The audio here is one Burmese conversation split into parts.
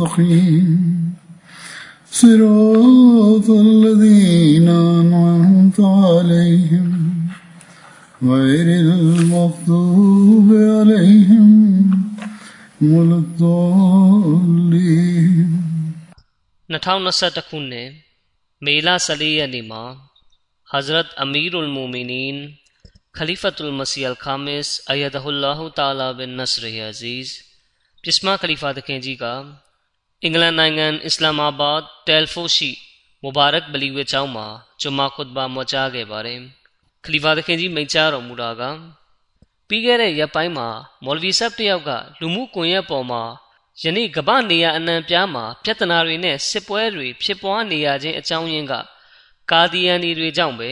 المستقيم صراط الذين أنعمت عليهم غير المغضوب عليهم ولا الضالين. 2021 خون نے میلا سلی علیما حضرت امیر المومنین، خلیفۃ المسیح الخامس، ایدہ اللہ تعالیٰ بن نصر عزیز جسمہ خلیفہ دکھیں جی کا အင်္ဂလန်နိုင်ငံအစ္စလာမာဘတ်တယ်ဖိုရှိမူဘာရက်ဘလီဝေကျောင်းမှာဂျွမာခွတ်ဘာမွကြားခဲ့ပါတယ်ခလီဖာသခင်ကြီးမိန့်ကြားတော်မူတာကပြီးခဲ့တဲ့ရက်ပိုင်းမှာမော်လဗီဆပ်တယောက်ကလူမှုကွန်ရက်ပေါ်မှာယနေ့ကမ္ဘာနေရအနှံပြားမှာပြဿနာတွေနဲ့စစ်ပွဲတွေဖြစ်ပွားနေရခြင်းအကြောင်းရင်းကကာဒီယန်တွေကြောင့်ပဲ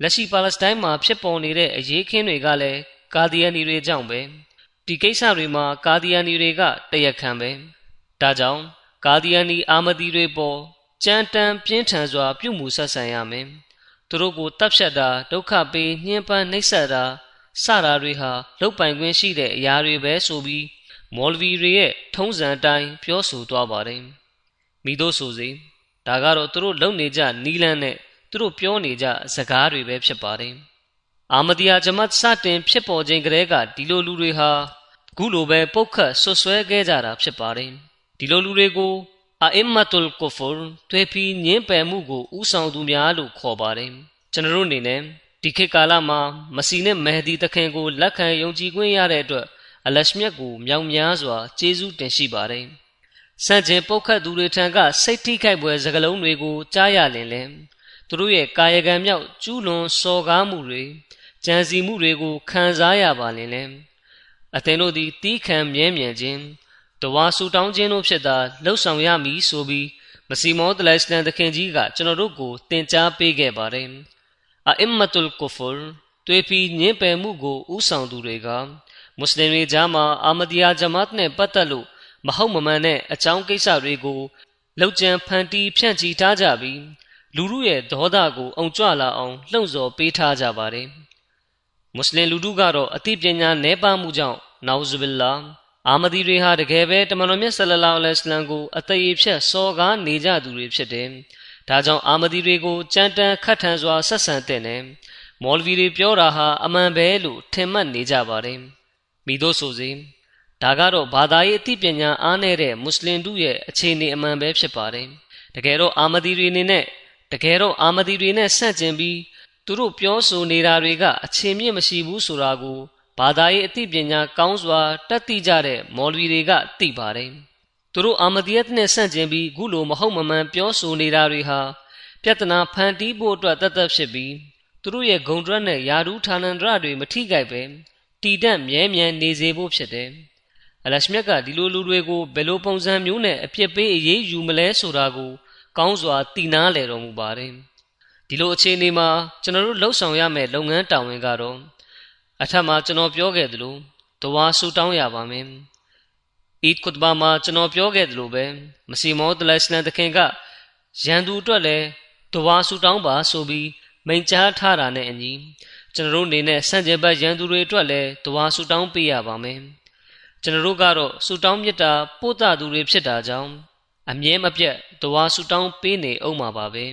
လက်ရှိပါလက်စတိုင်းမှာဖြစ်ပေါ်နေတဲ့အရေးခင်းတွေကလည်းကာဒီယန်တွေကြောင့်ပဲဒီကိစ္စတွေမှာကာဒီယန်တွေကတရက်ခံပဲ ဒါကြောင့်ကာဒီယန်အာမဒီတွေပေါ်ကြမ်းတမ်းပြင်းထန်စွာ ပြုမှုဆက်ဆံရမယ်သူတို့ကိုတပ်ဖြတ်တာဒုက္ခပေးညှဉ်းပန်းနှိပ်စက်တာစတာတွေဟာလုတ်ပိုင်ခွင့်ရှိတဲ့အရာတွေပဲဆိုပြီးမော်လဗီတွေရဲ့ထုံးစံအတိုင်းပြောဆိုသွားပါတယ်မိတို့ဆိုစီဒါကတော့သူတို့လုံနေကြနီလန်းနဲ့သူတို့ပြောနေကြစကားတွေပဲဖြစ်ပါတယ်အာမဒီယာဂျမတ်စတင်ဖြစ်ပေါ်ခြင်းကလေးကဒီလိုလူတွေဟာခုလိုပဲပုတ်ခတ်ဆွဆွဲခဲ့ကြတာဖြစ်ပါတယ် ဒီလိုလူတွေကိုအာအင်မတုလ်ကိုဖ်ထွေဖီညင်းပယ်မှုကိုဥဆောင်သူများလို့ခေါ်ပါတယ်ကျွန်တော်တို့အနေနဲ့ဒီခေတ်ကာလမှာမစီနဲ့မဟဒီတခင်ကိုလက်ခံယုံကြည်ခွင့်ရတဲ့အတွက်အလရှမြတ်ကိုမြောင်များစွာကျေးဇူးတင်ရှိပါတယ်။စံကျင်ပုတ်ခတ်သူတွေထံကစိတ်ထိခိုက်ပွဲစကလုံးတွေကိုကြားရလင်လဲသူတို့ရဲ့ကာယကံမြောက်ကျူးလွန်စော်ကားမှုတွေကြံစီမှုတွေကိုခံစားရပါလင်လဲအသင်တို့သည်တီးခံမြဲမြံခြင်း တဝါဆူတောင်းခြင်းတို့ဖြစ်သာလှုပ်ဆောင်ရမည်ဆိုပြီးမစီမောတလိုင်စလန်သခင်ကြီးကကျွန်တော်တို့ကိုသင်ကြားပေးခဲ့ပါတယ်။အအင်မတုလ်ကူဖ်တွေ့ပြီးညင်ပယ်မှုကိုဥဆောင်သူတွေကမွတ်စလင်တွေကြားမှာအာမဒီယာဂျမတ်နဲ့ပတ်သက်လို့မဟုတ်မမှန်တဲ့အကြောင်းကိစ္စတွေကိုလောက်ကျန်ဖန်တီးဖြန့်ချီထားကြပြီးလူမှုရဲ့ဒေါသကိုအုံကြွလာအောင်လှုံ့ဆော်ပေးထားကြပါတယ်။မွတ်စလင်လူထုကတော့အသိပညာနည်းပါးမှုကြောင့်နောဇဘီလာ အာမဒီတွေဟာတကယ်ပဲတမန်တော်မြတ်ဆလလောလဟ်အလัยဟ်ကိုအသေးဖြတ်စော်ကားနေကြသူတွေဖြစ်တယ်။ဒါကြောင့်အာမဒီတွေကိုကြမ်းတမ်းခတ်ထန်စွာဆက်ဆံတဲ့နဲ့မော်လဗီတွေပြောတာဟာအမှန်ပဲလို့ထင်မှတ်နေကြပါတယ်။မိတို့ဆိုစေဒါကတော့ဘာသာရေးအသိပညာအားနည်းတဲ့မွတ်စလင်တို့ရဲ့အခြေအနေအမှန်ပဲဖြစ်ပါတယ်တကယ်တော့အာမဒီတွေအနေနဲ့တကယ်တော့အာမဒီတွေနဲ့ဆန့်ကျင်ပြီးသူတို့ပြောဆိုနေတာတွေကအခြေမြင့်မရှိဘူးဆိုတာကို ဘာသာရေးအသိပညာကောင်းစွာတတ်သိကြတဲ့မော်လဝီတွေကသိပါတယ်သူတို့အာမဒီယတ်နဲ့ဆန့်ကျင်ပြီးခုလိုမဟုတ်မမှန်ပြောဆိုနေတာတွေဟာပြဿနာဖန်တီးဖို့အတွက်တတ်တတ်ဖြစ်ပြီးသူတို့ရဲ့ဂုံတွက်နဲ့ယာရုဌာနန္ဒရတွေမထိခိုက်ပဲတည်တံ့မြဲမြံနေစေဖို့ဖြစ်တယ်။အလရှမြတ်ကဒီလိုလူတွေကိုဘယ်လိုပုံစံမျိုးနဲ့အပြစ်ပေးအရေးယူမလဲဆိုတာကိုကောင်းစွာတည်နာလေတော်မူပါတယ်။ဒီလိုအခြေအနေမှာကျွန်တော်တို့လှုပ်ဆောင်ရမယ့်လုပ်ငန်းတာဝန်ကတော့ အထက်မှာကျွန်တော်ပြောခဲ့သလိုတဝါဆူတောင်းရပါမယ်။အီဒ်ခွတ်ဘာမှာကျွန်တော်ပြောခဲ့သလိုပဲမစီမောဒလိုင်စလန်တခင်ကရန်သူအတွက်လည်းတဝါဆူတောင်းပါဆိုပြီးမိန့်ကြားထားတာနဲ့အညီကျွန်တော်တို့အနေနဲ့ဆန့်ကျင်ဘက်ရန်သူတွေအတွက်လည်းတဝါဆူတောင်းပေးရပါမယ်ကျွန်တော်တို့ကတော့ဆူတောင်းမြတ်တာပို့တာသူတွေဖြစ်တာကြောင့်အမြဲမပြတ်တဝါဆူတောင်းပေးနေအောင်ပါပါပဲ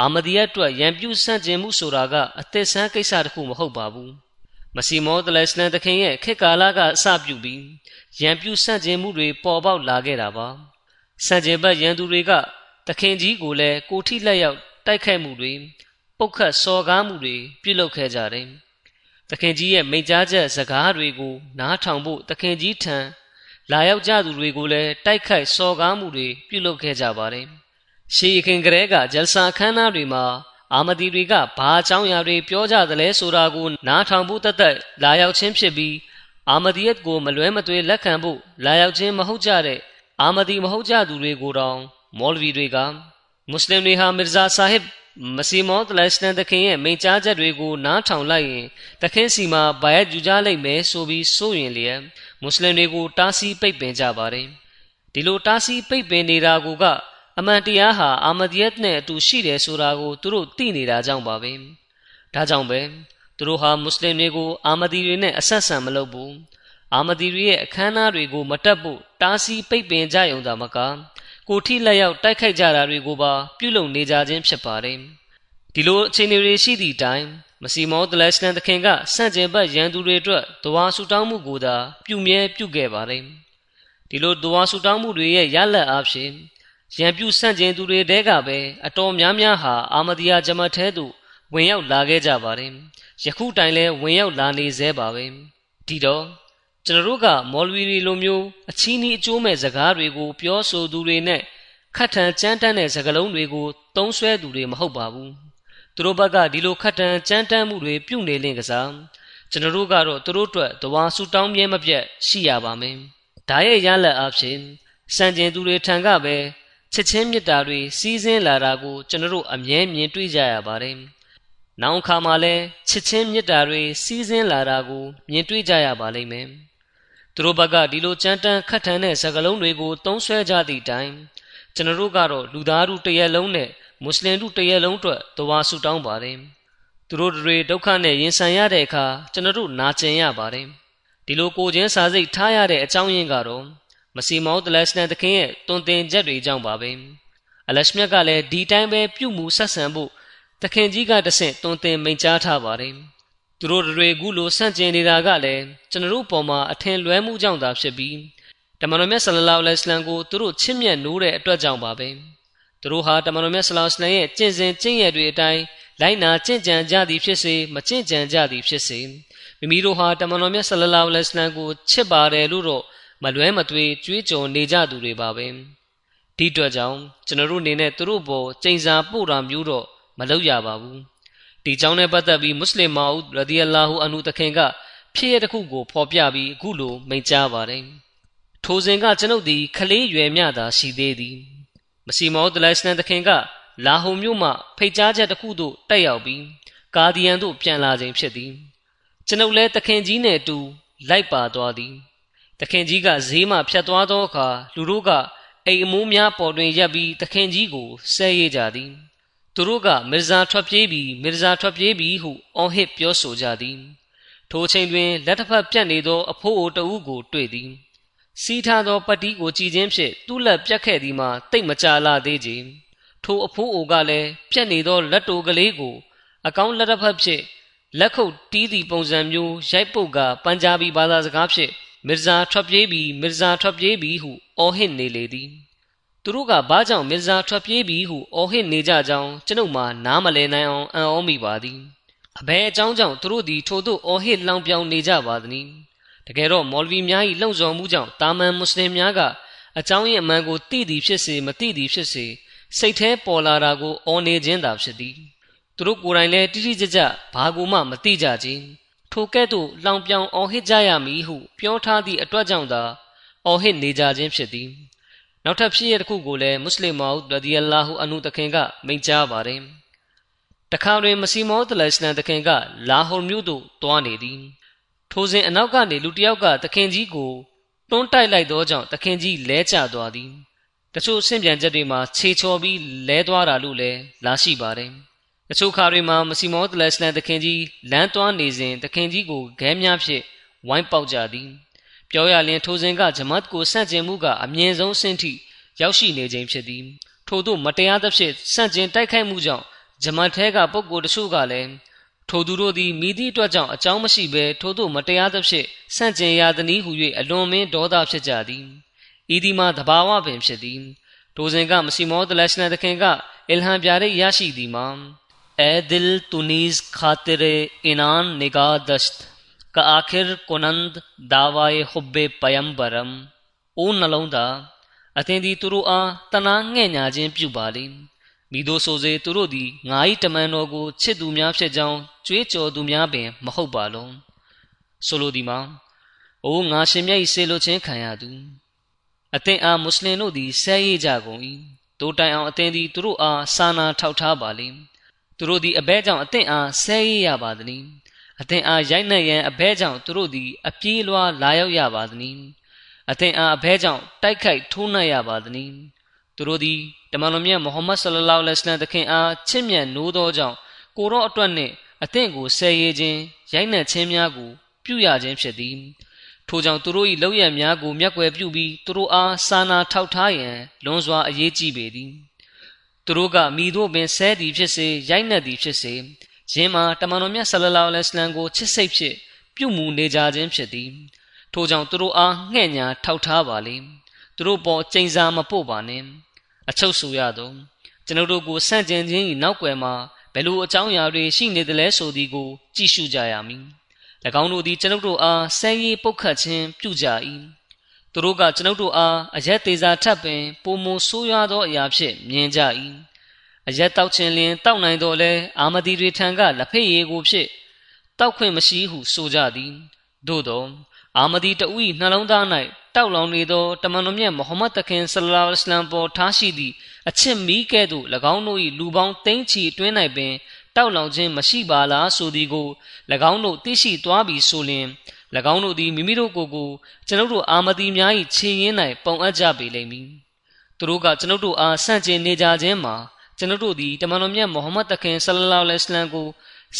အာမဒီယတ်အတွက်ရန်ပြုဆန့်ကျင်မှုဆိုတာကအသက်ဆန်းကိစ္စတစ်ခုမဟုတ်ပါဘူး မစီမောတလစလန်တခင်ရဲ့ခေတ်ကာလကအစပြုပြီးရန်ပြူဆန့်ကျင်မှုတွေပေါ်ပေါက်လာခဲ့တာပါဆန့်ကျင်ဘက်ရန်သူတွေကတခင်ကြီးကိုလည်းကိုထိလက်ရောက်တိုက်ခိုက်မှုတွေပုတ်ခတ်စော်ကားမှုတွေပြုလုပ်ခဲ့ကြတယ်တခင်ကြီးရဲ့မိန့်ကြားချက်စကားတွေကိုနားထောင်ဖို့တခင်ကြီးထံလာရောက်ကြသူတွေကိုလည်းတိုက်ခိုက်စော်ကားမှုတွေပြုလုပ်ခဲ့ကြပါတယ်ရှေးခင်ကလေးကဂျယ်ဆာခန်းသားတွေမှာ အာမဒီတွေကဘာအကြောင်းအရာတွေပြောကြသလဲဆိုတာကိုနားထောင်ဖို့တသက်လာရောက်ခြင်းဖြစ်ပြီးအာမဒီယတ်ကိုမလွဲမသွေလက်ခံဖို့လာရောက်ခြင်းမဟုတ်ကြတဲ့အာမဒီမဟုတ်ကြသူတွေကိုတောင်မောလဗီတွေကမွတ်စလင်တွေဟာမီဇာဆာဟစ်မစီမောတလက်စတန်တခင်ရဲ့မိန့်ကြားချက်တွေကိုနားထောင်လိုက်ရင်တခင်စီမှာဘာယတ်ယူကြလိမ့်မယ်ဆိုပြီးစိုးရင်လျက်မွတ်စလင်တွေကိုတားဆီးပိတ်ပင်ကြပါတယ်ဒီလိုတားဆီးပိတ်ပင်နေတာက အမှန်တရားဟာအာမဒီယတ်နဲ့အတူရှိတယ်ဆိုတာကိုသူတို့သိနေတာကြောင့်ပါပဲဒါကြောင့်ပဲသူတို့ဟာမွတ်စလင်တွေကိုအာမဒီတွေနဲ့အဆက်ဆံမလုပ်ဘူးအာမဒီတွေရဲ့အခမ်းအနားတွေကိုမတက်ဖို့တားဆီးပိတ်ပင်ကြရုံသာမကကိုထိလက်ရောက်တိုက်ခိုက်ကြတာတွေကိုပါပြုလုပ်နေကြခြင်းဖြစ်ပါတယ်ဒီလိုအခြေအနေတွေရှိသည့်တိုင်မစီမောဒလက်စတန်သခင်ကစန့်ကျင်ဘက်ရန်သူတွေအတွက်တဝါဆူတောင်းမှုကိုသာပြုမြဲပြုခဲ့ပါတယ်ဒီလိုတဝါဆူတောင်းမှုတွေရဲ့ရလဒ်အဖြစ် ရန်ပြုဆန့်ကျင်သူတွေတဲကပဲအတော်များများဟာအာမဒီယာဂျမတ်ထဲသို့ဝင်ရောက်လာခဲ့ကြပါတယ်ယခုတိုင်လဲဝင်ရောက်လာနေသေးပါပဲဒီတော့ကျွန်တော်တို့ကမော်လဝီတွေလိုမျိုးအချီးနှီးအကျိုးမဲ့စကားတွေကို ပြောဆိုသူတွေနဲ့ခတ်ထန်ကြမ်းတမ်းတဲ့စကားလုံးတွေကိုသုံးဆွဲသူတွေမဟုတ်ပါဘူးသူတို့ဘက်ကဒီလိုခတ်ထန်ကြမ်းတမ်းမှုတွေပြုနေလင့်ကစားကျွန်တော်တို့ကတော့သူတို့အတွက်တဝါဆူတောင်းမြဲမပြတ်ရှိရပါမယ်ဒါရဲ့ရလဒ်အဖြစ်စံကျင်သူတွေထံကပဲ ချက်ချင်းမြတ်တာတွေစီးစင်းလာတာကိုကျွန်တော်တို့အမြဲမြင်တွေ့ကြရပါတယ်။နောက်ခါမှလည်းချက်ချင်းမြတ်တာတွေစီးစင်းလာတာကိုမြင်တွေ့ကြရပါလိမ့်မယ်။သူတို့ဘက်ကဒီလိုကြမ်းတမ်းခတ်ထန်တဲ့စကားလုံးတွေကိုသုံးဆွဲကြသည့်တိုင်ကျွန်တော်တို့ကတော့လူသားတို့တရက်လုံးနဲ့မွတ်စလင်တို့တရက်လုံးအတွက်တဝါဆူတောင်းပါတယ်။သူတို့တွေဒုက္ခနဲ့ရင်ဆိုင်ရတဲ့အခါကျွန်တော်တို့နာကျင်ရပါတယ်။ဒီလိုကိုချင်းစာစိတ်ထားရတဲ့အကြောင်းရင်းကတော့ မစီမောဒလက်စနန်သခင်ရဲ့တွင်တင်ချက်တွေကြောင့်ပါပဲအလက်ရှမြတ်ကလည်းဒီတိုင်းပဲပြုမှုဆက်ဆံဖို့သခင်ကြီးကတဆင့်တွင်တင်မိန့်ကြားထားပါတယ်သူတို့တွေကူလိုဆန့်ကျင်နေတာကလည်းကျွန်တော်ပေါ်မှာအထင်လွဲမှုကြောင့်သာဖြစ်ပြီးတမန်တော်မြတ်ဆလလောလ္လဟ်အလัยဟ်ကိုသူတို့ချစ်မြတ်နိုးတဲ့အတွက်ကြောင့်ပါပဲသူတို့ဟာတမန်တော်မြတ်ဆလလောလ္လဟ်ရဲ့ကျင့်စဉ်ကျင့်ရတွေအတိုင်းလိုက်နာကျင့်ကြံကြသည်ဖြစ်စေမကျင့်ကြံကြသည်ဖြစ်စေမိမိတို့ဟာတမန်တော်မြတ်ဆလလောလ္လဟ်အလัยဟ်ကိုချစ်ပါတယ်လို့တော့ မလွဲမသွေကြွေးကြော်နေကြသူတွေပါပဲဒီအတွက်ကြောင့်ကျွန်တော်တို့အနေနဲ့သူတို့ပေါ်ကျိန်စာပို့တာမျိုးတော့မလုပ်ရပါဘူးဒီကြောင့်နဲ့ပတ်သက်ပြီးမွတ်စလင်မာဦးရဒီအလာဟူအန်ဟူတခင်ကဖြစ်ရတဲ့ခုကိုဖော်ပြပြီးအခုလိုမိန့်ကြားပါတယ်ထိုစဉ်ကကျွန်ုပ်သည်ခလေးရွယ်မြသာရှိသေးသည်မစီမောဒလိုက်စနန်တခင်ကလာဟိုမြို့မှဖိတ်ကြားချက်တစ်ခုသို့တက်ရောက်ပြီးကာဒီယန်သို့ပြန်လာခြင်းဖြစ်သည်ကျွန်ုပ်လည်းတခင်ကြီးနှင့်အတူလိုက်ပါသွားသည် တခင်ကြီးကဈေးမှဖြတ်သွားသောအခါလူတို့ကအိမ်အမိုးများပေါ်တွင်ရပ်ပြီးတခင်ကြီးကိုဆဲရကြသည်သူတို့ကမီဇာထွက်ပြေးပြီးမီဇာထွက်ပြေးပြီးဟုအော်ဟစ်ပြောဆိုကြသည်ထိုချိန်တွင်လက်တစ်ဖက်ပြတ်နေသောအဖိုးအိုတဦးကိုတွေ့သည်စီးထားသောပတိကိုကြည်ခြင်းဖြင့်သူ့လက်ပြတ်ခဲ့သည်မှာတိတ်မကြလာသေးကြထိုအဖိုးအိုကလည်းပြတ်နေသောလက်တိုကလေးကိုအကောင်းလက်တစ်ဖက်ဖြင့်လက်ခုပ်တီးသည့်ပုံစံမျိုးရိုက်ပုတ်ကပန်ဂျာဘီဘာသာစကားဖြင့် မီဇာထွက်ပြေးပြီးမီဇာထွက်ပြေးပြီးဟုအော်ဟစ်နေလေသည်သူတို့ကဘာကြောင့်မီဇာထွက်ပြေးပြီးဟုအော်ဟစ်နေကြကြောင်းကျွန်ုပ်မှနားမလည်နိုင်အောင်အံ့ဩမိပါသည်အဘယ်အကြောင်းကြောင့်သူတို့သည်ထို့သို့အော်ဟစ်လောင်ပြောင်နေကြပါသနည်းတကယ်တော့မော်လဗီများ၏လှုံ့ဆော်မှုကြောင့်တာမန်မွတ်စလင်များကအကြောင်းရင်းအမှန်ကိုသိသည်ဖြစ်စေမသိသည်ဖြစ်စေစိတ်แท้ပေါ်လာတာကိုအော်နေခြင်းသာဖြစ်သည်သူတို့ကိုယ်တိုင်လည်းတိတိကျကျဘာကိုမှမသိကြခြင်း ထိုကဲ့သို့လောင်ပြောင်အော်ဟစ်ကြရမည်ဟုပြောထားသည့်အတွက်ကြောင့်သာအော်ဟစ်နေကြခြင်းဖြစ်သည်နောက်ထပ်ဖြစ်ရတစ်ခုကိုလည်းမွတ်စလင်မောရဒီအလာဟူအနုတခင်ကမိန့်ကြားပါတယ်တခါတွင်မစီမောတလစလန်တခင်ကလာဟော်မြို့သို့တွားနေသည်ထိုစဉ်အနောက်ကနေလူတစ်ယောက်ကတခင်ကြီးကိုတွန်းတိုက်လိုက်သောကြောင့်တခင်ကြီးလဲကျသွားသည်တချို့ဆင့်ပြန်ချက်တွေမှာခြေချော်ပြီးလဲသွားတာလို့လည်းလာရှိပါတယ် တချို့ခါတွေမှာမစီမောတလက်စလန်တခင်ကြီးလမ်းသွားနေစဉ်တခင်ကြီးကိုခဲများဖြင့်ဝိုင်းပေါက်ကြသည်ပြောရလျင်ထိုစဉ်ကဂျမတ်ကိုဆန့်ကျင်မှုကအမြင့်ဆုံးဆင့်ထိရောက်ရှိနေခြင်းဖြစ်သည်ထို့သို့မတရားသဖြင့်ဆန့်ကျင်တိုက်ခိုက်မှုကြောင့်ဂျမတ်ထဲကပုဂ္ဂိုလ်တချို့ကလည်းထိုသူတို့သည်မိသည့်အတွက်ကြောင့်အကြောင်းမရှိဘဲထို့သို့မတရားသဖြင့်ဆန့်ကျင်ရသည်ဟု၍အလွန်မင်းဒေါသဖြစ်ကြသည်ဤဒီမှာတဘာဝပင်ဖြစ်သည်ထိုစဉ်ကမစီမောဒလရှနာတခင်ကအီလဟန်ပြရိရရှိသည်မှာ ए दिल तुनीज खातिर इनान निगाह दश्त का आखिर कुनंद दावाए हुब्बे पयंबरम အိုးနှလုံးသားအသင်သည်သူတို့အားတနာငဲ့ညာခြင်းပြုပါလိမိတို့ဆိုစေသူတို့သည်ငါ၏တမန်တော်ကိုချစ်သူများဖြစ်ကြောင်းကြွေးကြော်သူများပင်မဟုတ်ပါလုံးဆိုလိုသည်မှာအိုးငါရှင်မြတ်၏ဆေလိုခြင်းခံရသူအသင်အားမွတ်စလင်တို့သည်ဆဲရကြကုန်၏တိုးတိုင်အောင်အသင်သည်သူတို့အားစာနာထောက်ထားပါလိ သူတို့သည်အဘဲကြောင့်အသင်အားဆဲရရပါသည်အသင်အားရိုက်နှက်ရန်အဘဲကြောင့်သူတို့သည်အပြေးလွှာလာရောက်ရပါသည်အသင်အားအဘဲကြောင့်တိုက်ခိုက်ထိုးနှက်ရပါသည်သူတို့သည်တမန်တော်မြတ်မုဟမ္မဒ်ဆလလောလဟ်အလัยဟိဝါစလမ်တခင်အားချစ်မြတ်နိုးသောကြောင့်ကိုရောအတွက်နှင့်အသင်ကိုဆယ်ရည်ခြင်းရိုက်နှက်ခြင်းများကိုပြုရခြင်းဖြစ်သည်ထိုကြောင့်သူတို့၏လောက်ရများကိုမျက်ွယ်ပြုပြီးသူတို့အားစာနာထောက်ထားရန်လွန်စွာအရေးကြီးပေသည် သူတို့ကမိတို့ပင်ဆဲသည်ဖြစ်စေရိုက်နှက်သည်ဖြစ်စေယင်းမှာတမန်တော်မြတ်ဆလလောလဟ်အလัยဟိဝါစလမ်ကိုချစ်စိတ်ဖြင့်ပြုမူနေကြခြင်းဖြစ်သည်ထိုကြောင့်သူတို့အားငှဲ့ညာထောက်ထားပါလေသူတို့ပေါ်ကျိန်စာမပို့ပါနဲ့အချုပ်ဆိုရတော့ကျွန်ုပ်တို့ကိုဆန့်ကျင်ခြင်း၏နောက်ွယ်မှာဘယ်လိုအကြောင်းအရာတွေရှိနေသလဲဆိုသည်ကိုကြည့်ရှုကြရမည်၎င်းတို့သည်ကျွန်ုပ်တို့အားဆဲရေးပုတ်ခတ်ခြင်းပြုကြ၏ သူတို့ကကျွန်ုပ်တို့အားအရက်သေးစာထပ်ပင်ပုံမဆိုးရွားသောအရာဖြင့်မြင်ကြ၏အရက်တောက်ခြင်းလျင်တောက်နိုင်တော်လဲအာမဒီတွေထံကလက်ဖက်ရည်ကိုဖြစ်တောက်ခွင့်မရှိဟုဆိုကြသည်သို့သောအာမဒီတဦး၏နှလုံးသား၌တောက်လောင်နေသောတမန်တော်မြတ်မုဟမ္မဒ်တခင်ဆလလောလ္လဟ်အလัยဟ်ပေါ်ထားရှိသည့်အချစ်မီးကဲ့သို့၎င်းတို့၏လူပေါင်းသိန်းချီအတွင်း၌ပင်တောက်လောင်ခြင်းမရှိပါလားဆိုသည်ကို၎င်းတို့သိရှိသွားပြီဆိုလျှင်၎ င်းတို့သည်မိမိတို့ကိုယ်ကိုကျွန်ုပ်တို့အာမဒီများ၏ခြေရင်း၌ပုံအပ်ကြပေလိမ့်မည်သူတို့ကကျွန်ုပ်တို့အားဆန့်ကျင်နေကြခြင်းမှာကျွန်ုပ်တို့သည်တမန်တော်မြတ်မုဟမ္မဒ်တခင်ဆလလောလ္လဟ်အလัยဟ်ကို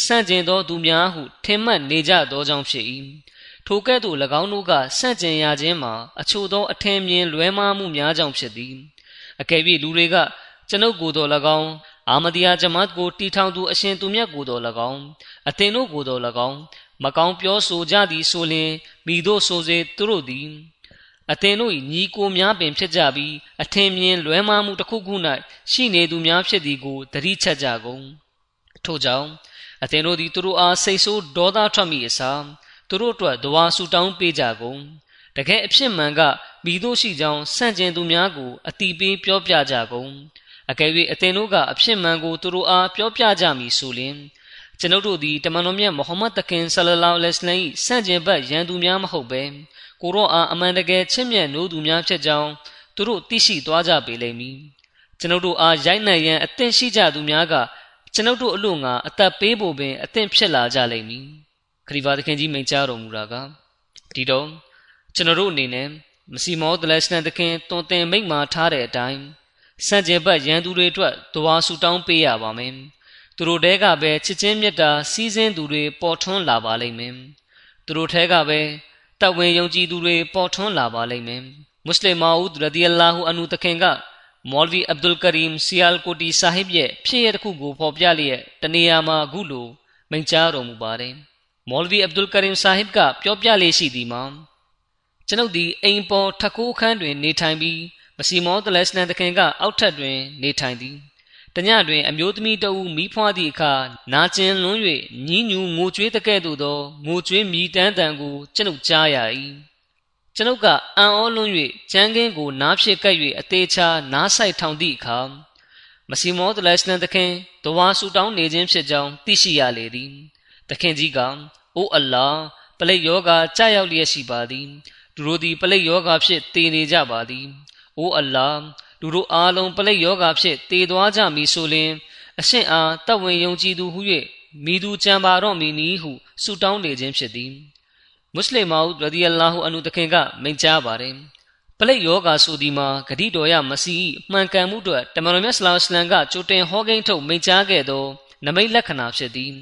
ဆန့်ကျင်သောသူများဟုထင်မှတ်နေကြသောကြောင့်ဖြစ်၏ထိုကဲ့သို့၎င်းတို့ကဆန့်ကျင်ရခြင်းမှာအချို့သောအထင်မြင်လွဲမှားမှုများကြောင့်ဖြစ်သည်အကယ်၍လူတွေကကျွန်ုပ်ကိုယ်တော်၎င်းအာမဒီယာဂျမတ်ကိုတီထောင်သူအရှင်သူမြတ်ကိုယ်တော်၎င်းအသင်တို့ကိုယ်တော်၎င်း မကောင်းပြောဆိုကြသည်ဆိုလျှင်မိတို့ဆိုစေသူတို့သည်အသင်တို့၏ညီကိုများပင်ဖြစ်ကြပြီးအထင်မြင်လွဲမှားမှုတစ်ခုခု၌ရှိနေသူများဖြစ်သည်ကိုသတိချက်ကြကုန်ထို့ကြောင့်အသင်တို့သည်သူတို့အားစိတ်ဆိုးဒေါသထွက်မိအစားသူတို့အတွက်ဒဝါဆူတောင်းပေးကြကုန်တကယ်အဖြစ်မှန်ကမိတို့ရှိကြောင်းစန့်ကျင်သူများကိုအတိပေးပြောပြကြကုန်အကယ်၍အသင်တို့ကအဖြစ်မှန်ကိုသူတို့အားပြောပြကြမည်ဆိုလျှင် ကျွန်ုပ်တို့သည်တမန်တော်မြတ်မုဟမ္မဒ်တခင်ဆလလောလဟ်အလိုင်းစန့်ကျင်ဘက်ရန်သူများမဟုတ်ပဲကိုရောအားအမှန်တကယ်ချစ်မြတ်နိုးသူများဖြစ်ကြောင်းသူတို့သိရှိသွားကြပေလိမ့်မည်ကျွန်ုပ်တို့အားရိုက်နှက်ရန်အသင့်ရှိကြသူများကကျွန်ုပ်တို့အလို့ငါအသက်ပေးဖို့ပင်အသင့်ဖြစ်လာကြလိမ့်မည်ခရီးပါသခင်ကြီးမိန့်ကြားတော်မူတာကဒီတော့ကျွန်တော်တို့အနေနဲ့မစီမောဒလက်စနသခင်တွန်တင်မိန့်မာထားတဲ့အတိုင်းစံကျင်ဘတ်ရန်သူတွေအတွက်တဝါဆူတောင်းပေးရပါမယ် သူတို့တဲကပဲချစ်ချင်းမြတ်တာစီးစင်းသူတွေပေါ်ထွန်းလာပါလိမ့်မယ်သူတို့ထဲကပဲတဝင်ယုံကြည်သူတွေပေါ်ထွန်းလာပါလိမ့်မယ်မွတ်စလင်မာဦးရဒီအလာဟူအန်ဟူတခင်ကမော်လ်ဗီအဗ်ဒุลကရီမ်စီယယ်ကိုတီဆာဟစ်ရဲ့ဖြစ်ရတဲ့ခုကိုဖော်ပြလျက်တနေရာမှာအခုလိုမိန့်ကြားတော်မူပါတယ်မော်လ်ဗီအဗ်ဒุลကရင်ဆာဟစ်ကပြောပြလေးရှိသည်မှာကျွန်ုပ်သည်အိမ်ပေါ်ထခိုးခန်းတွင် နေထိုင်ပြီးမစီမောတလက်စနန်တခင်ကအောက်ထပ်တွင် နေထိုင်သည် တညတွင်အမျိုးသမီးတဦးမိဖွားသည့်အခါနာကျင်လွန်း၍ညင်းညူငိုကြွေးတကဲ့သို့သောငိုကြွေးမြည်တမ်းတန်ကိုကျွန်ုပ်ကြားရ၏ကျွန်ုပ်ကအံ့ဩလွန်း၍ကြမ်းကင်းကိုနားဖြစ်ကပ်၍အသေးချာနားဆိုင်ထောင်သည့်အခါမစီမောတလက်စနန်တခင်တဝါဆူတောင်းနေခြင်းဖြစ်ကြောင်းသိရှိရလေသည်သခင်ကြီးကအိုအလ္လာပလိတ်ယောဂါကြာရောက်လျက်ရှိပါသည်သူတို့သည်ပလိတ်ယောဂါဖြင့်တည်နေကြပါသည်အိုအလ္လာ လူတို့အားလုံးပလိတ်ယောဂါဖြင့်တည်သွားကြမည်ဆိုလျှင်အရှင်အားတဝင်ယုံကြည်သူဟု၍မိသူကြံပါတော့မည်နည်းဟုဆုတောင်းနေခြင်းဖြစ်သည်မွတ်စလင်မာဦးရဒီအလာဟူအနုတခင်ကမိန့်ကြားပါတယ်ပလိတ်ယောဂါဆိုဒီမှာဂတိတော်ရမစီမှန်ကန်မှုတို့တမန်တော်မြတ်ဆလောစလမ်ကကြိုတင်ဟောကိန်းထုတ်မိန့်ကြားခဲ့သောနမိတ်လက္ခဏာဖြစ်သည်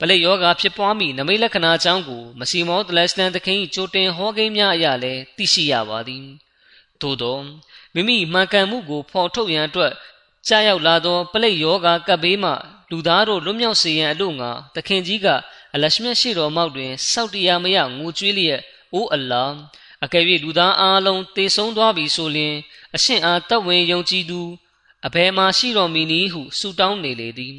ပလိယောဂါဖြစ်ပွားမိနမိတ်လက္ခဏာအကြောင်းကိုမစီမောဒလက်စတန်သခင်ကြိုတင်ဟောကိန်းများအရလည်းသိရှိရပါသည်သို့သော မိမိမှန်ကန်မှုကိုဖော်ထုတ်ရန်အတွက်ကြားရောက်လာသောပလိယောဂါကပ်ဘေးမှလူသားတို့လွတ်မြောက်စေရန်အလို့ငါတခင်ကြီးကအလရှမြတ်ရှိတော်မောက်တွင်စောက်တရားမရငိုကြွေးလျက်အိုးအလ္လာအကယ်၍လူသားအားလုံးတေဆုံးသွားပြီဆိုလျှင်အရှင်အားတတ်ဝင်ယုံကြည်သူအဘယ်မှရှိတော်မူနည်းဟုဆုတောင်းနေလေသည်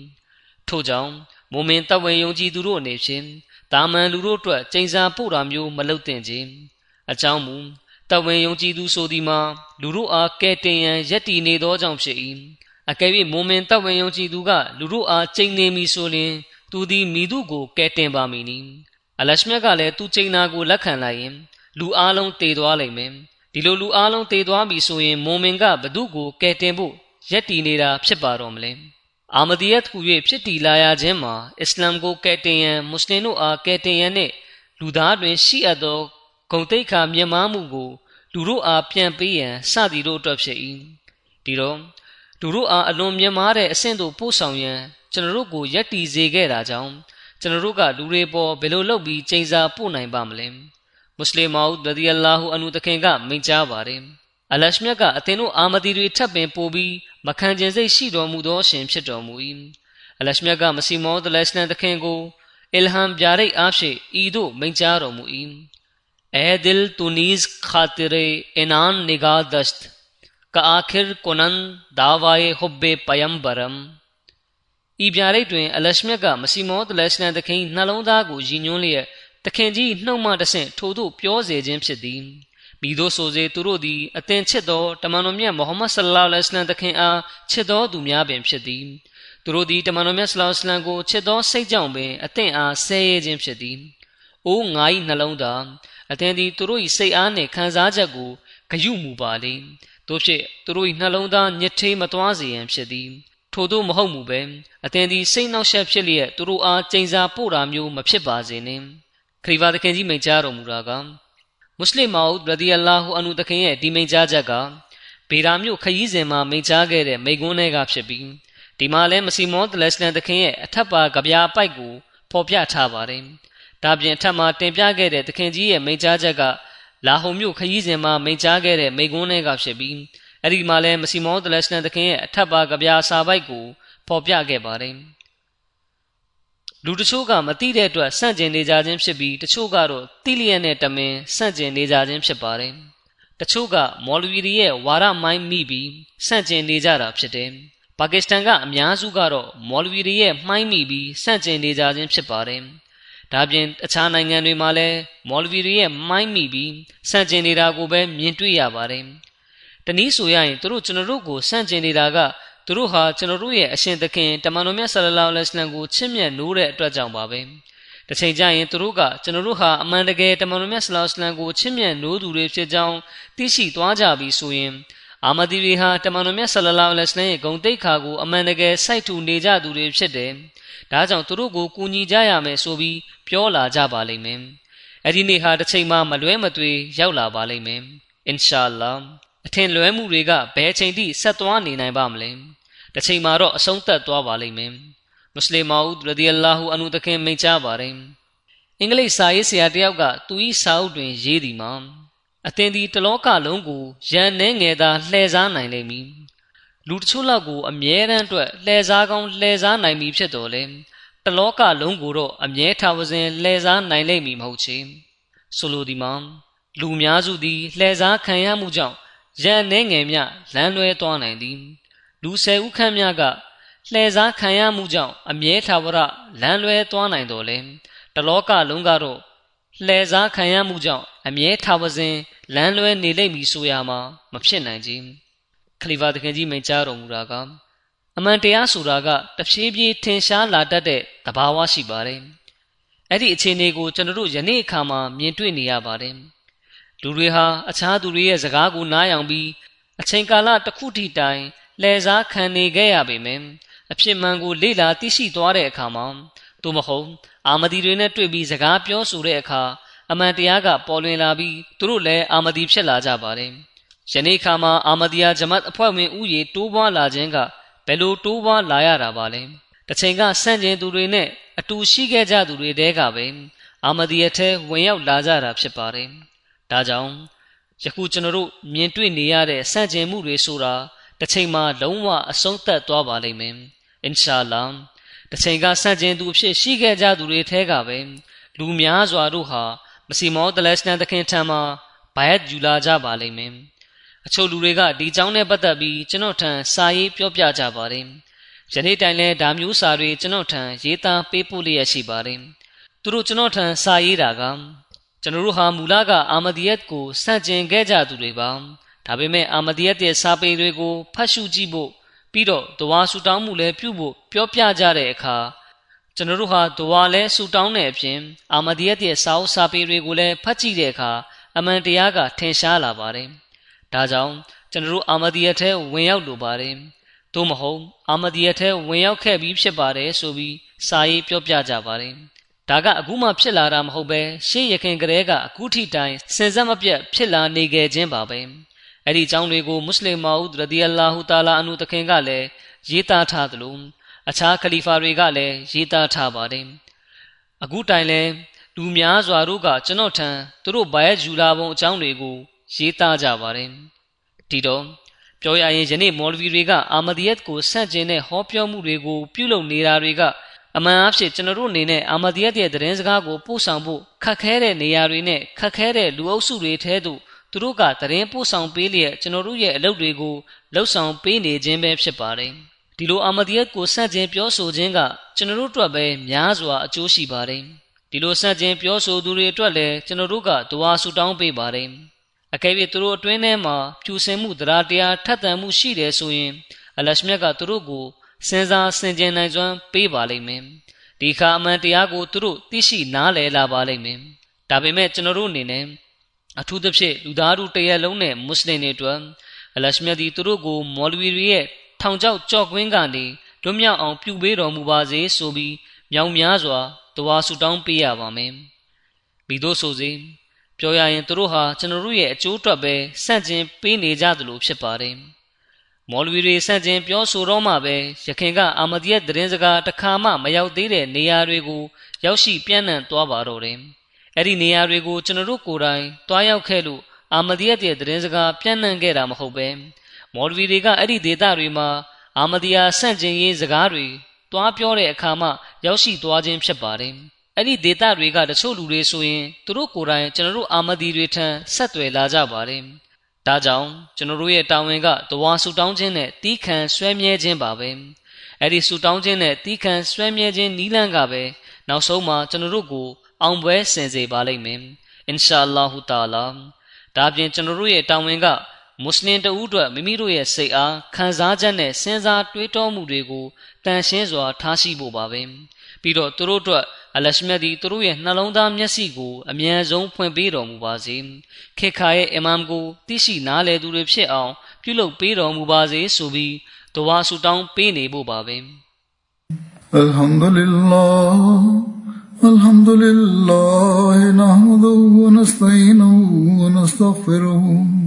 ထို့ကြောင့်မုံမင်တတ်ဝင်ယုံကြည်သူတို့အနေဖြင့်တာမန်လူတို့အတွက်ကျိန်စာပို့တာမျိုးမလုပ်သင့်ခြင်းအကြောင်းမူ တတ်ဝင်ယုံကြည်သူဆိုသည်မှာလူတို့အားကဲတင်ရန်ယက်တီနေသောကြောင့်ဖြစ်၏အကယ်၍မုံမင်တတ်ဝင်ယုံကြည်သူကလူတို့အားကျိန်နေမည်ဆိုလျှင် သူသည်မိသူကိုကဲတင်ပါမည်နီအလရှမြတ်ကလည်းသူကျိန်နာကိုလက်ခံလိုက်ရင်လူအလုံးတည်သွားလိမ့်မယ်ဒီလိုလူအလုံးတည်သွားပြီဆိုရင်မုံမင်ကဘသူကိုကဲတင်ဖို့ရက်တည်နေတာဖြစ်ပါတော့မလဲအာမဒီယတ်ဟူ၍ဖြစ်တည်လာရခြင်းမှာအစ္စလာမ်ကိုကဲတင်ရန်မွတ်စလင်တို့အားကဲတင်ရန်နှင့်လူသားတွင်ရှိအပ်သော ဂုံတိတ်ခါမြင်မာမှုကိုလူတို့အားပြန်ပေးရန်စသည်တို့အတွက်ဖြစ်၏ဒီတော့လူတို့အားအလွန်မြင်မာတဲ့အဆင့်သို့ပို့ဆောင်ရန်ကျွန်တော်တို့ကိုရက်တီစေခဲ့တာကြောင့်ကျွန်တော်တို့ကလူတွေပေါ်ဘယ်လိုလုပ်ပြီးချိန်စာပို့နိုင်ပါမလဲမွတ်စလင်မောက်ရဒီအလာဟူအန်ဟူတခင်ကမိန့်ကြားပါတယ်အလရှမြတ်ကအသင်တို့အာမဒီတွေထပ်ပင်ပို့ပြီးမခံကျင်စိတ်ရှိတော်မူသောရှင်ဖြစ်တော်မူ၏အလရှမြတ်ကမစီမောဒလစလန်တခင်ကိုအီလဟမ်ပြရိတ်အားဖြင့်ဤသို့မိန့်ကြားတော်မူ၏ ए दिल तू नीज खातिर इनान निगाह दश्त का आखिर कुनन दावाए हुब्बे पयम्बरम ဤပြရိတ်တွင်အလရှမြတ်ကမစီမောတလရှလန်တခင်နှလုံးသားကိုရည်ညွှန်းလျက်တခင်ကြီးနှုတ်မှတဆင့်ထိုသို့ပြောစေခြင်းဖြစ်သည်မိတို့ဆိုစေသူတို့သည်အသင်ချစ်သောတမန်တော်မြတ်မုဟမ္မဒ်ဆလ္လာလဟ်အလိုင်းဝါဆလမ်တခင်အားချစ်သောသူများပင်ဖြစ်သည်သူတို့သည်တမန်တော်မြတ်ဆလ္လာလဟ်အလိုင်းဝါဆလမ်ကိုချစ်သောစိတ်ကြောင့်ပင်အသင်အားဆဲရဲခြင်းဖြစ်သည်အိုးငါ၏နှလုံးသား အသင်သည်သူတို့၏စိတ်အားနှင့်ခံစားချက်ကိုဂယုမူပါလေတို့ဖြစ်သူတို့၏နှလုံးသားညစ်ထေးမသွားစေရန်ဖြစ်သည်ထို့သောမဟုတ်မူပဲအသင်သည်စိတ်နှောက်ယှက်ဖြစ်လျက်သူတို့အားကျိန်စာပို့တာမျိုးမဖြစ်ပါစေနှင့်ခရီးပါသခင်ကြီးမိန့်ကြားတော်မူတာကမွတ်စလင်မောက်ရဒီအလာဟူအန်ဟူသခင်ရဲ့ဒီမိန့်ကြားချက်ကဘေရာမြို့ခရီးစဉ်မှာမိန့်ကြားခဲ့တဲ့မိန့်ခွန်းတွေကဖြစ်ပြီးဒီမှာလဲမစီမောတလက်စလန်သခင်ရဲ့အထက်ပါကြပြာပိုက်ကိုဖော်ပြထားပါတယ်။ ဒါပြင်အထက်မှာတင်ပြခဲ့တဲ့သခင်ကြီးရဲ့မိန့်ကြားချက်ကလာဟုံမြို့ခရီးစဉ်မှာမိန့်ကြားခဲ့တဲ့မိန့်ခွန်းတွေကဖြစ်ပြီးအဲ့ဒီမှာလဲမစီမောတလက်စလန်သခင်ရဲ့အထက်ပါကြပြာစာပိုက်ကိုဖော်ပြခဲ့ပါတယ်။လူတချို့ကမသိတဲ့အတွက်ဆန့်ကျင်နေကြခြင်းဖြစ်ပြီးတချို့ကတော့တိလျက်နဲ့တမင်ဆန့်ကျင်နေကြခြင်းဖြစ်ပါတယ်။တချို့ကမော်လဝီတွေရဲ့ဝါရမိုင်းမိပြီးဆန့်ကျင်နေကြတာဖြစ်တယ်။ပါကစ္စတန်ကအများစုကတော့မော်လဝီတွေရဲ့မှိုင်းမိပြီးဆန့်ကျင်နေကြခြင်းဖြစ်ပါတယ်။ ဒါပြင်အခြားနိုင်ငံတွေမှာလည်းမော်လဝီတွေရဲ့မိုင်းမိပြီးဆန့်ကျင်နေတာကိုပဲမြင်တွေ့ရပါတယ်။တနည်းဆိုရရင်တို့ကျွန်တော်တို့ကိုဆန့်ကျင်နေတာကသူတို့ဟာကျွန်တော်တို့ရဲ့အရှင်သခင်တမန်တော်မြတ်ဆလလောလဟ်အလัยဟ်ကိုချစ်မြတ်နိုးတဲ့အတွက်ကြောင့်ပါပဲ။တစ်ချိန်ကျရင်သူတို့ကကျွန်တော်တို့ဟာအမှန်တကယ်တမန်တော်မြတ်ဆလလောလဟ်အလัยဟ်ကိုချစ်မြတ်နိုးသူတွေဖြစ်ကြောင်းသိရှိသွားကြပြီဆိုရင် အာမဒီတွေဟာတမန်တော်မြတ်ဆလလောလဟ်အလัยဟ်ရဲ့ဂုဏ်တိတ်ခါကိုအမှန်တကယ်စိုက်ထူနေကြသူတွေဖြစ်တယ်။ဒါကြောင့်သူတို့ကိုကူညီကြရမယ်ဆိုပြီးပြောလာကြပါလိမ့်မယ်။အဲ့ဒီနေ့ဟာတစ်ချိန်မှမလွဲမသွေရောက်လာပါလိမ့်မယ်။အင်ရှာအလ္လာအထင်လွဲမှုတွေကဘယ်ချိန်ထိဆက်သွားနေနိုင်ပါမလဲ။တစ်ချိန်မှာတော့အဆုံးသတ်သွားပါလိမ့်မယ်မွတ်စလင်မာဦးရဒီအလာဟူအနုတခင်မိန့်ကြားပါတယ်အင်္ဂလိပ်စာရေးဆရာတယောက်ကသူ၏စာအုပ်တွင်ရေးသည်မှာ အသင်ဒီတလောကလုံးကိုရန်နှဲငယ်သာလှည့်စားနိုင်လိမ့်မည်လူတချို့လောက်ကိုအမြဲတမ်းအတွက်လှည့်စားကောင်းလှည့်စားနိုင်ပြီဖြစ်တော်လဲတလောကလုံးကိုတော့အမြဲထားဝစဉ်လှည့်စားနိုင်လိမ့်မည်မဟုတ်ချေဆိုလိုသည်မှာလူများစုသည်လှည့်စားခံရမှုကြောင့်ရန်နှဲငယ်မြလမ်းလွဲသွားနိုင်သည်လူဆယ်ဦးခန့်များကလှည့်စားခံရမှုကြောင့်အမြဲထာဝရလမ်းလွဲသွားနိုင်တော်လဲတလောကလုံးကတော့လှည့်စားခံရမှုကြောင့်အမြဲထာဝစဉ် လမ်းလွဲနေလိမ့်မည်ဆိုရမှာမဖြစ်နိုင်ကြခလီဖာတခင်ကြီးမိန့်ကြားတော်မူတာကအမှန်တရားဆိုတာကတဖြည်းဖြည်းထင်ရှားလာတတ်တဲ့သဘာဝရှိပါတယ်အဲ့ဒီအခြေအနေကိုကျွန်တော်တို့ယနေ့အခါမှာမြင်တွေ့နေရပါတယ်လူတွေဟာအခြားသူတွေရဲ့စကားကိုနားယောင်ပြီးအချိန်ကာလတစ်ခုထိတိုင်လှည့်စားခံနေခဲ့ရပေမယ့်အဖြစ်မှန်ကိုလေ့လာသိရှိသွားတဲ့အခါမှာသို့မဟုတ်အာမဒီတွေနဲ့တွေ့ပြီးစကားပြောဆိုတဲ့အခါ အမှန်တရားကပေါ်လွင်လာပြီးသူတို့လည်းအာမဒီဖြစ်လာကြပါတယ်။ယနေ့ခါမှာအာမဒီယာဂျမတ်အဖွဲ့ဝင်ဥယေတိုးပွားလာခြင်းကဘယ်လိုတိုးပွားလာရတာပါလဲ။တစ်ချိန်ကဆန့်ကျင်သူတွေနဲ့အတူရှိခဲ့ကြသူတွေတဲကပဲအာမဒီယာထဲဝင်ရောက်လာကြတာဖြစ်ပါတယ်။ဒါကြောင့်ယခုကျွန်တော်တို့မြင်တွေ့နေရတဲ့ဆန့်ကျင်မှုတွေဆိုတာတစ်ချိန်မှာလုံးဝအဆုံးသတ်သွားပါလိမ့်မယ်အင်ရှာလာတစ်ချိန်ကဆန့်ကျင်သူအဖြစ်ရှိခဲ့ကြသူတွေထဲကပဲလူများစွာတို့ဟာ မစီမောတလက်စတန်သခင်ထံမှဘိုင်ယက်ယူလာကြပါလိမ့်မယ်အချို့လူတွေကဒီကြောင်းနဲ့ပတ်သက်ပြီးကျွန်တော်ထံစာရေးပြောပြကြပါတယ်ယနေ့တိုင်လဲဒါမျိုးစာတွေကျွန်တော်ထံရေးသားပေးပို့လျက်ရှိပါတယ်သူတို့ကျွန်တော်ထံစာရေးတာကကျွန်တော်တို့ဟာမူလကအာမဒီယက်ကိုစန့်ကျင်ခဲ့ကြသူတွေပါဒါပေမဲ့အာမဒီယက်ရဲ့စာပေတွေကိုဖတ်ရှုကြည့်ဖို့ပြီးတော့တဝါဆူတောင်းမှုလည်းပြုဖို့ပြောပြကြတဲ့အခါ ကျွန်တော်တို့ဟာတဝါလဲဆူတောင်းတဲ့အပြင်အာမဒီယက်ရဲ့စာအုပ်စာပေတွေကိုလည်းဖတ်ကြည့်တဲ့အခါအမှန်တရားကထင်ရှားလာပါတယ်ဒါကြောင့်ကျွန်တော်တို့အာမဒီယက်ထဲဝင်ရောက်လိုပါတယ်သို့မဟုတ်အာမဒီယက်ထဲဝင်ရောက်ခဲ့ပြီးဖြစ်ပါတယ်ဆိုပြီးစာရေးပြောပြကြပါတယ်ဒါကအခုမှဖြစ်လာတာမဟုတ်ပဲရှေ့ရခင်ကလေးကအခုထိတိုင်စင်စက်မပြတ်ဖြစ်လာနေခဲ့ခြင်းပါပဲအဲ့ဒီအကြောင်းတွေကိုမွတ်စလင်မာဦးရဒီအလာဟူတာလာအနုတခင်ကလည်းရေးသားထားသလို အခြားခလီဖာတွေကလည်းရေးသားထားပါတယ်အခုတိုင်လဲလူများစွာတို့ကကျွန်တော်ထံသူတို့ဘာရဲ့ယူလာပုံအကြောင်းတွေကိုရေးသားကြပါတယ်ဒီတော့ပြောရရင်ယနေ့မော်လဗီတွေကအာမဒီယတ်ကိုဆန့်ကျင်တဲ့ဟောပြောမှုတွေကိုပြုလုပ်နေတာတွေကအမှန်အဖြစ်ကျွန်တော်တို့အနေနဲ့အာမဒီယတ်ရဲ့သတင်းစကားကိုပို့ဆောင်ဖို့ခက်ခဲတဲ့နေရာတွေနဲ့ခက်ခဲတဲ့လူအုပ်စုတွေထဲသို့သူတို့ကသတင်းပို့ဆောင်ပေးလျက်ကျွန်တော်တို့ရဲ့အလုပ်တွေကိုလှုပ်ဆောင်ပေးနေခြင်းပဲဖြစ်ပါတယ် ဒီလိုအာမဒီယတ်ကိုဆန့်ကျင်ပြောဆိုခြင်းကကျွန်တော်တို့အတွက်ပဲများစွာအကျိုးရှိပါတယ်ဒီလိုဆန့်ကျင်ပြောဆိုသူတွေအတွက်လည်းကျွန်တော်တို့ကဒွါဆူတောင်းပေးပါတယ်အကယ်၍သူတို့အတွင်းထဲမှာဖြူစင်မှုတရားတရားထက်သန်မှုရှိတယ်ဆိုရင်အလရှမြတ်ကသူတို့ကိုစဉ်းစားဆင်ခြင်နိုင်စွမ်းပေးပါလိမ့်မယ်ဒီခါအမှန်တရားကိုသူတို့သိရှိနားလည်လာပါလိမ့်မယ်ဒါပေမဲ့ကျွန်တော်တို့အနေနဲ့အထူးသဖြင့်လူသားတို့တရက်လုံးနဲ့မွတ်စလင်တွေအတွက်အလရှမြတ်ဒီသူတို့ကိုမော်လဝီတွေရဲ့ ထောင်ချောက်ကြော့ကွင်းကနေလွတ်မြောက်အောင်ပြုပေးတော်မူပါစေဆိုပြီးမြောင်များစွာတဝါဆူတောင်းပေးရပါမယ်မိတို့ဆိုစေပြောရရင်သူတို့ဟာကျွန်တော်တို့ရဲ့အကျိုးအတွက်ပဲစန့်ကျင်ပေးနေကြသလိုဖြစ်ပါတယ်မော်လဝီတွေစန့်ကျင်ပြောဆိုတော့မှပဲရခင်ကအာမဒီယက်သတင်းစကားတစ်ခါမှမရောက်သေးတဲ့နေရာတွေကိုရောက်ရှိပြန့်နှံ့သွားပါတော့တယ်အဲ့ဒီနေရာတွေကိုကျွန်တော်တို့ကိုယ်တိုင်တွားရောက်ခဲ့လို့အာမဒီယက်ရဲ့သတင်းစကားပြန့်နှံ့ခဲ့တာမဟုတ်ပဲ မော်လဝီတွေကအဲ့ဒီဒေသတွေမှာအာမဒီယာဆန့်ကျင်ရေးစကားတွေတွားပြောတဲ့အခါမှရောက်ရှိသွားခြင်းဖြစ်ပါတယ်အဲ့ဒီဒေတာတွေကတချို့လူတွေဆိုရင်သူတို့ကိုယ်တိုင်ကျွန်တော်တို့အာမဒီတွေထံဆက်သွယ်လာကြပါတယ်။ဒါကြောင့်ကျွန်တော်တို့ရဲ့တာဝန်ကတဝါဆူတောင်းခြင်းနဲ့တီးခံဆွဲမြဲခြင်းပါပဲ။အဲ့ဒီဆူတောင်းခြင်းနဲ့တီးခံဆွဲမြဲခြင်းနီးလန်းကပဲနောက်ဆုံးမှာကျွန်တော်တို့ကိုအောင်ပွဲဆင်စေပါလိမ့်မယ်။အင်ရှာအလ္လာဟူတာလာဒါပြင်ကျွန်တော်တို့ရဲ့တာဝန်က မွတ်စလင်တဦးအတွက်မိမိတို့ရဲ့စိတ်အားခံစားချက်နဲ့စဉ်းစားတွေးတောမှုတွေကိုတန်ရှင်းစွာထားရှိဖို့ပါပဲ။ပြီးတော့သူတို့အတွက်အလရှမြတ်သည်သူတို့ရဲ့နှလုံးသားမျက်စိကိုအမြန်ဆုံးဖွင့်ပေးတော်မူပါစေခေခါရဲ့အီမမ်ကိုသိရှိနားလည်သူတွေဖြစ်အောင်ပြုလုပ်ပေးတော်မူပါစေဆိုပြီးဒဝါဆူတောင်းပေးနေဖို့ပါပဲ Alhamdulillah Alhamdulillah nahmaduhu wa nasta'inuhu wa nastaghfiruhu wa nu'minu